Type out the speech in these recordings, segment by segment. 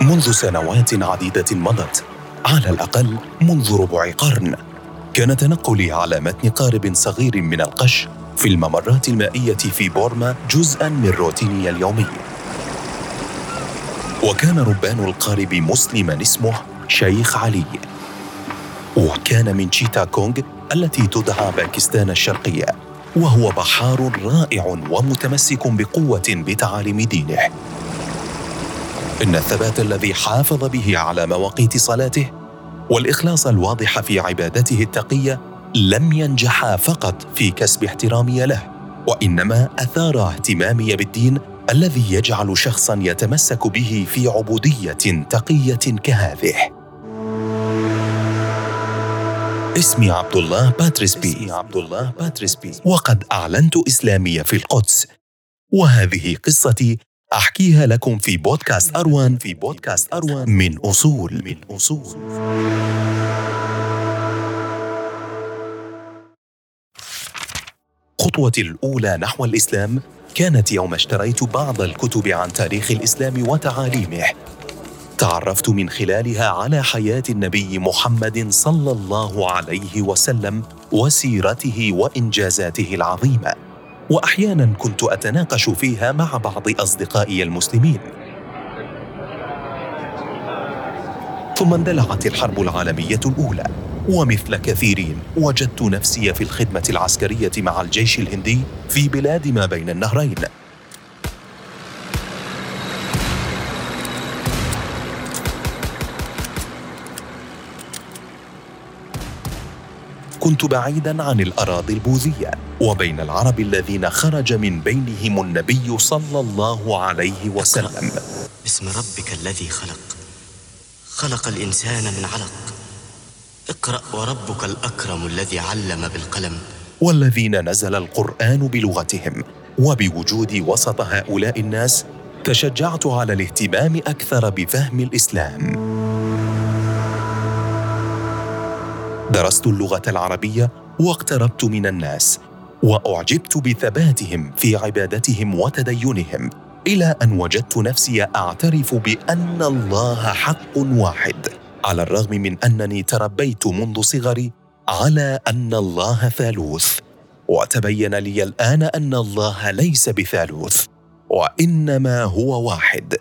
منذ سنوات عديدة مضت على الأقل منذ ربع قرن كان تنقلي على متن قارب صغير من القش في الممرات المائية في بورما جزءا من روتيني اليومي. وكان ربان القارب مسلما اسمه شيخ علي. وكان من شيتا كونغ التي تدعى باكستان الشرقية وهو بحار رائع ومتمسك بقوة بتعاليم دينه. إن الثبات الذي حافظ به على مواقيت صلاته والإخلاص الواضح في عبادته التقية لم ينجحا فقط في كسب احترامي له وإنما أثار اهتمامي بالدين الذي يجعل شخصا يتمسك به في عبودية تقية كهذه. اسمي عبد الله باتريسبي اسمي عبد الله باتريسبي وقد أعلنت إسلامي في القدس وهذه قصتي أحكيها لكم في بودكاست أروان في بودكاست أروان. من أصول. من أصول. خطوتي الأولى نحو الإسلام كانت يوم اشتريت بعض الكتب عن تاريخ الإسلام وتعاليمه. تعرفت من خلالها على حياة النبي محمد صلى الله عليه وسلم وسيرته وإنجازاته العظيمة. وأحيانا كنت أتناقش فيها مع بعض أصدقائي المسلمين. ثم اندلعت الحرب العالمية الأولى ومثل كثيرين وجدت نفسي في الخدمة العسكرية مع الجيش الهندي في بلاد ما بين النهرين. كنت بعيدا عن الأراضي البوذية وبين العرب الذين خرج من بينهم النبي صلى الله عليه وسلم. باسم ربك الذي خلق. خلق الإنسان من علق. اقرأ وربك الأكرم الذي علم بالقلم. والذين نزل القرآن بلغتهم. وبوجود وسط هؤلاء الناس تشجعت على الاهتمام أكثر بفهم الإسلام. درست اللغة العربية واقتربت من الناس وأعجبت بثباتهم في عبادتهم وتدينهم إلى أن وجدت نفسي أعترف بأن الله حق واحد. على الرغم من أنني تربيت منذ صغري على أن الله ثالوث وتبين لي الآن أن الله ليس بثالوث وإنما هو واحد.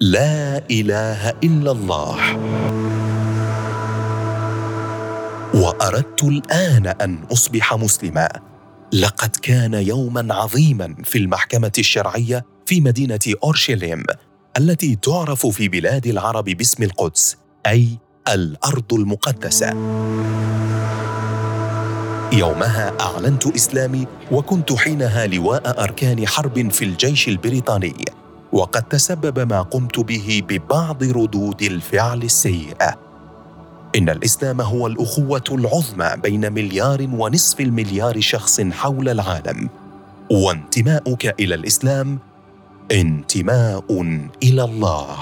لا إله إلا الله. وأردت الآن أن أصبح مسلما. لقد كان يوما عظيما في المحكمة الشرعية في مدينة أورشليم التي تعرف في بلاد العرب باسم القدس أي الأرض المقدسة. يومها أعلنت إسلامي وكنت حينها لواء أركان حرب في الجيش البريطاني وقد تسبب ما قمت به ببعض ردود الفعل السيئة. إن الإسلام هو الأخوة العظمى بين مليار ونصف المليار شخص حول العالم. وانتماؤك إلى الإسلام انتماء إلى الله.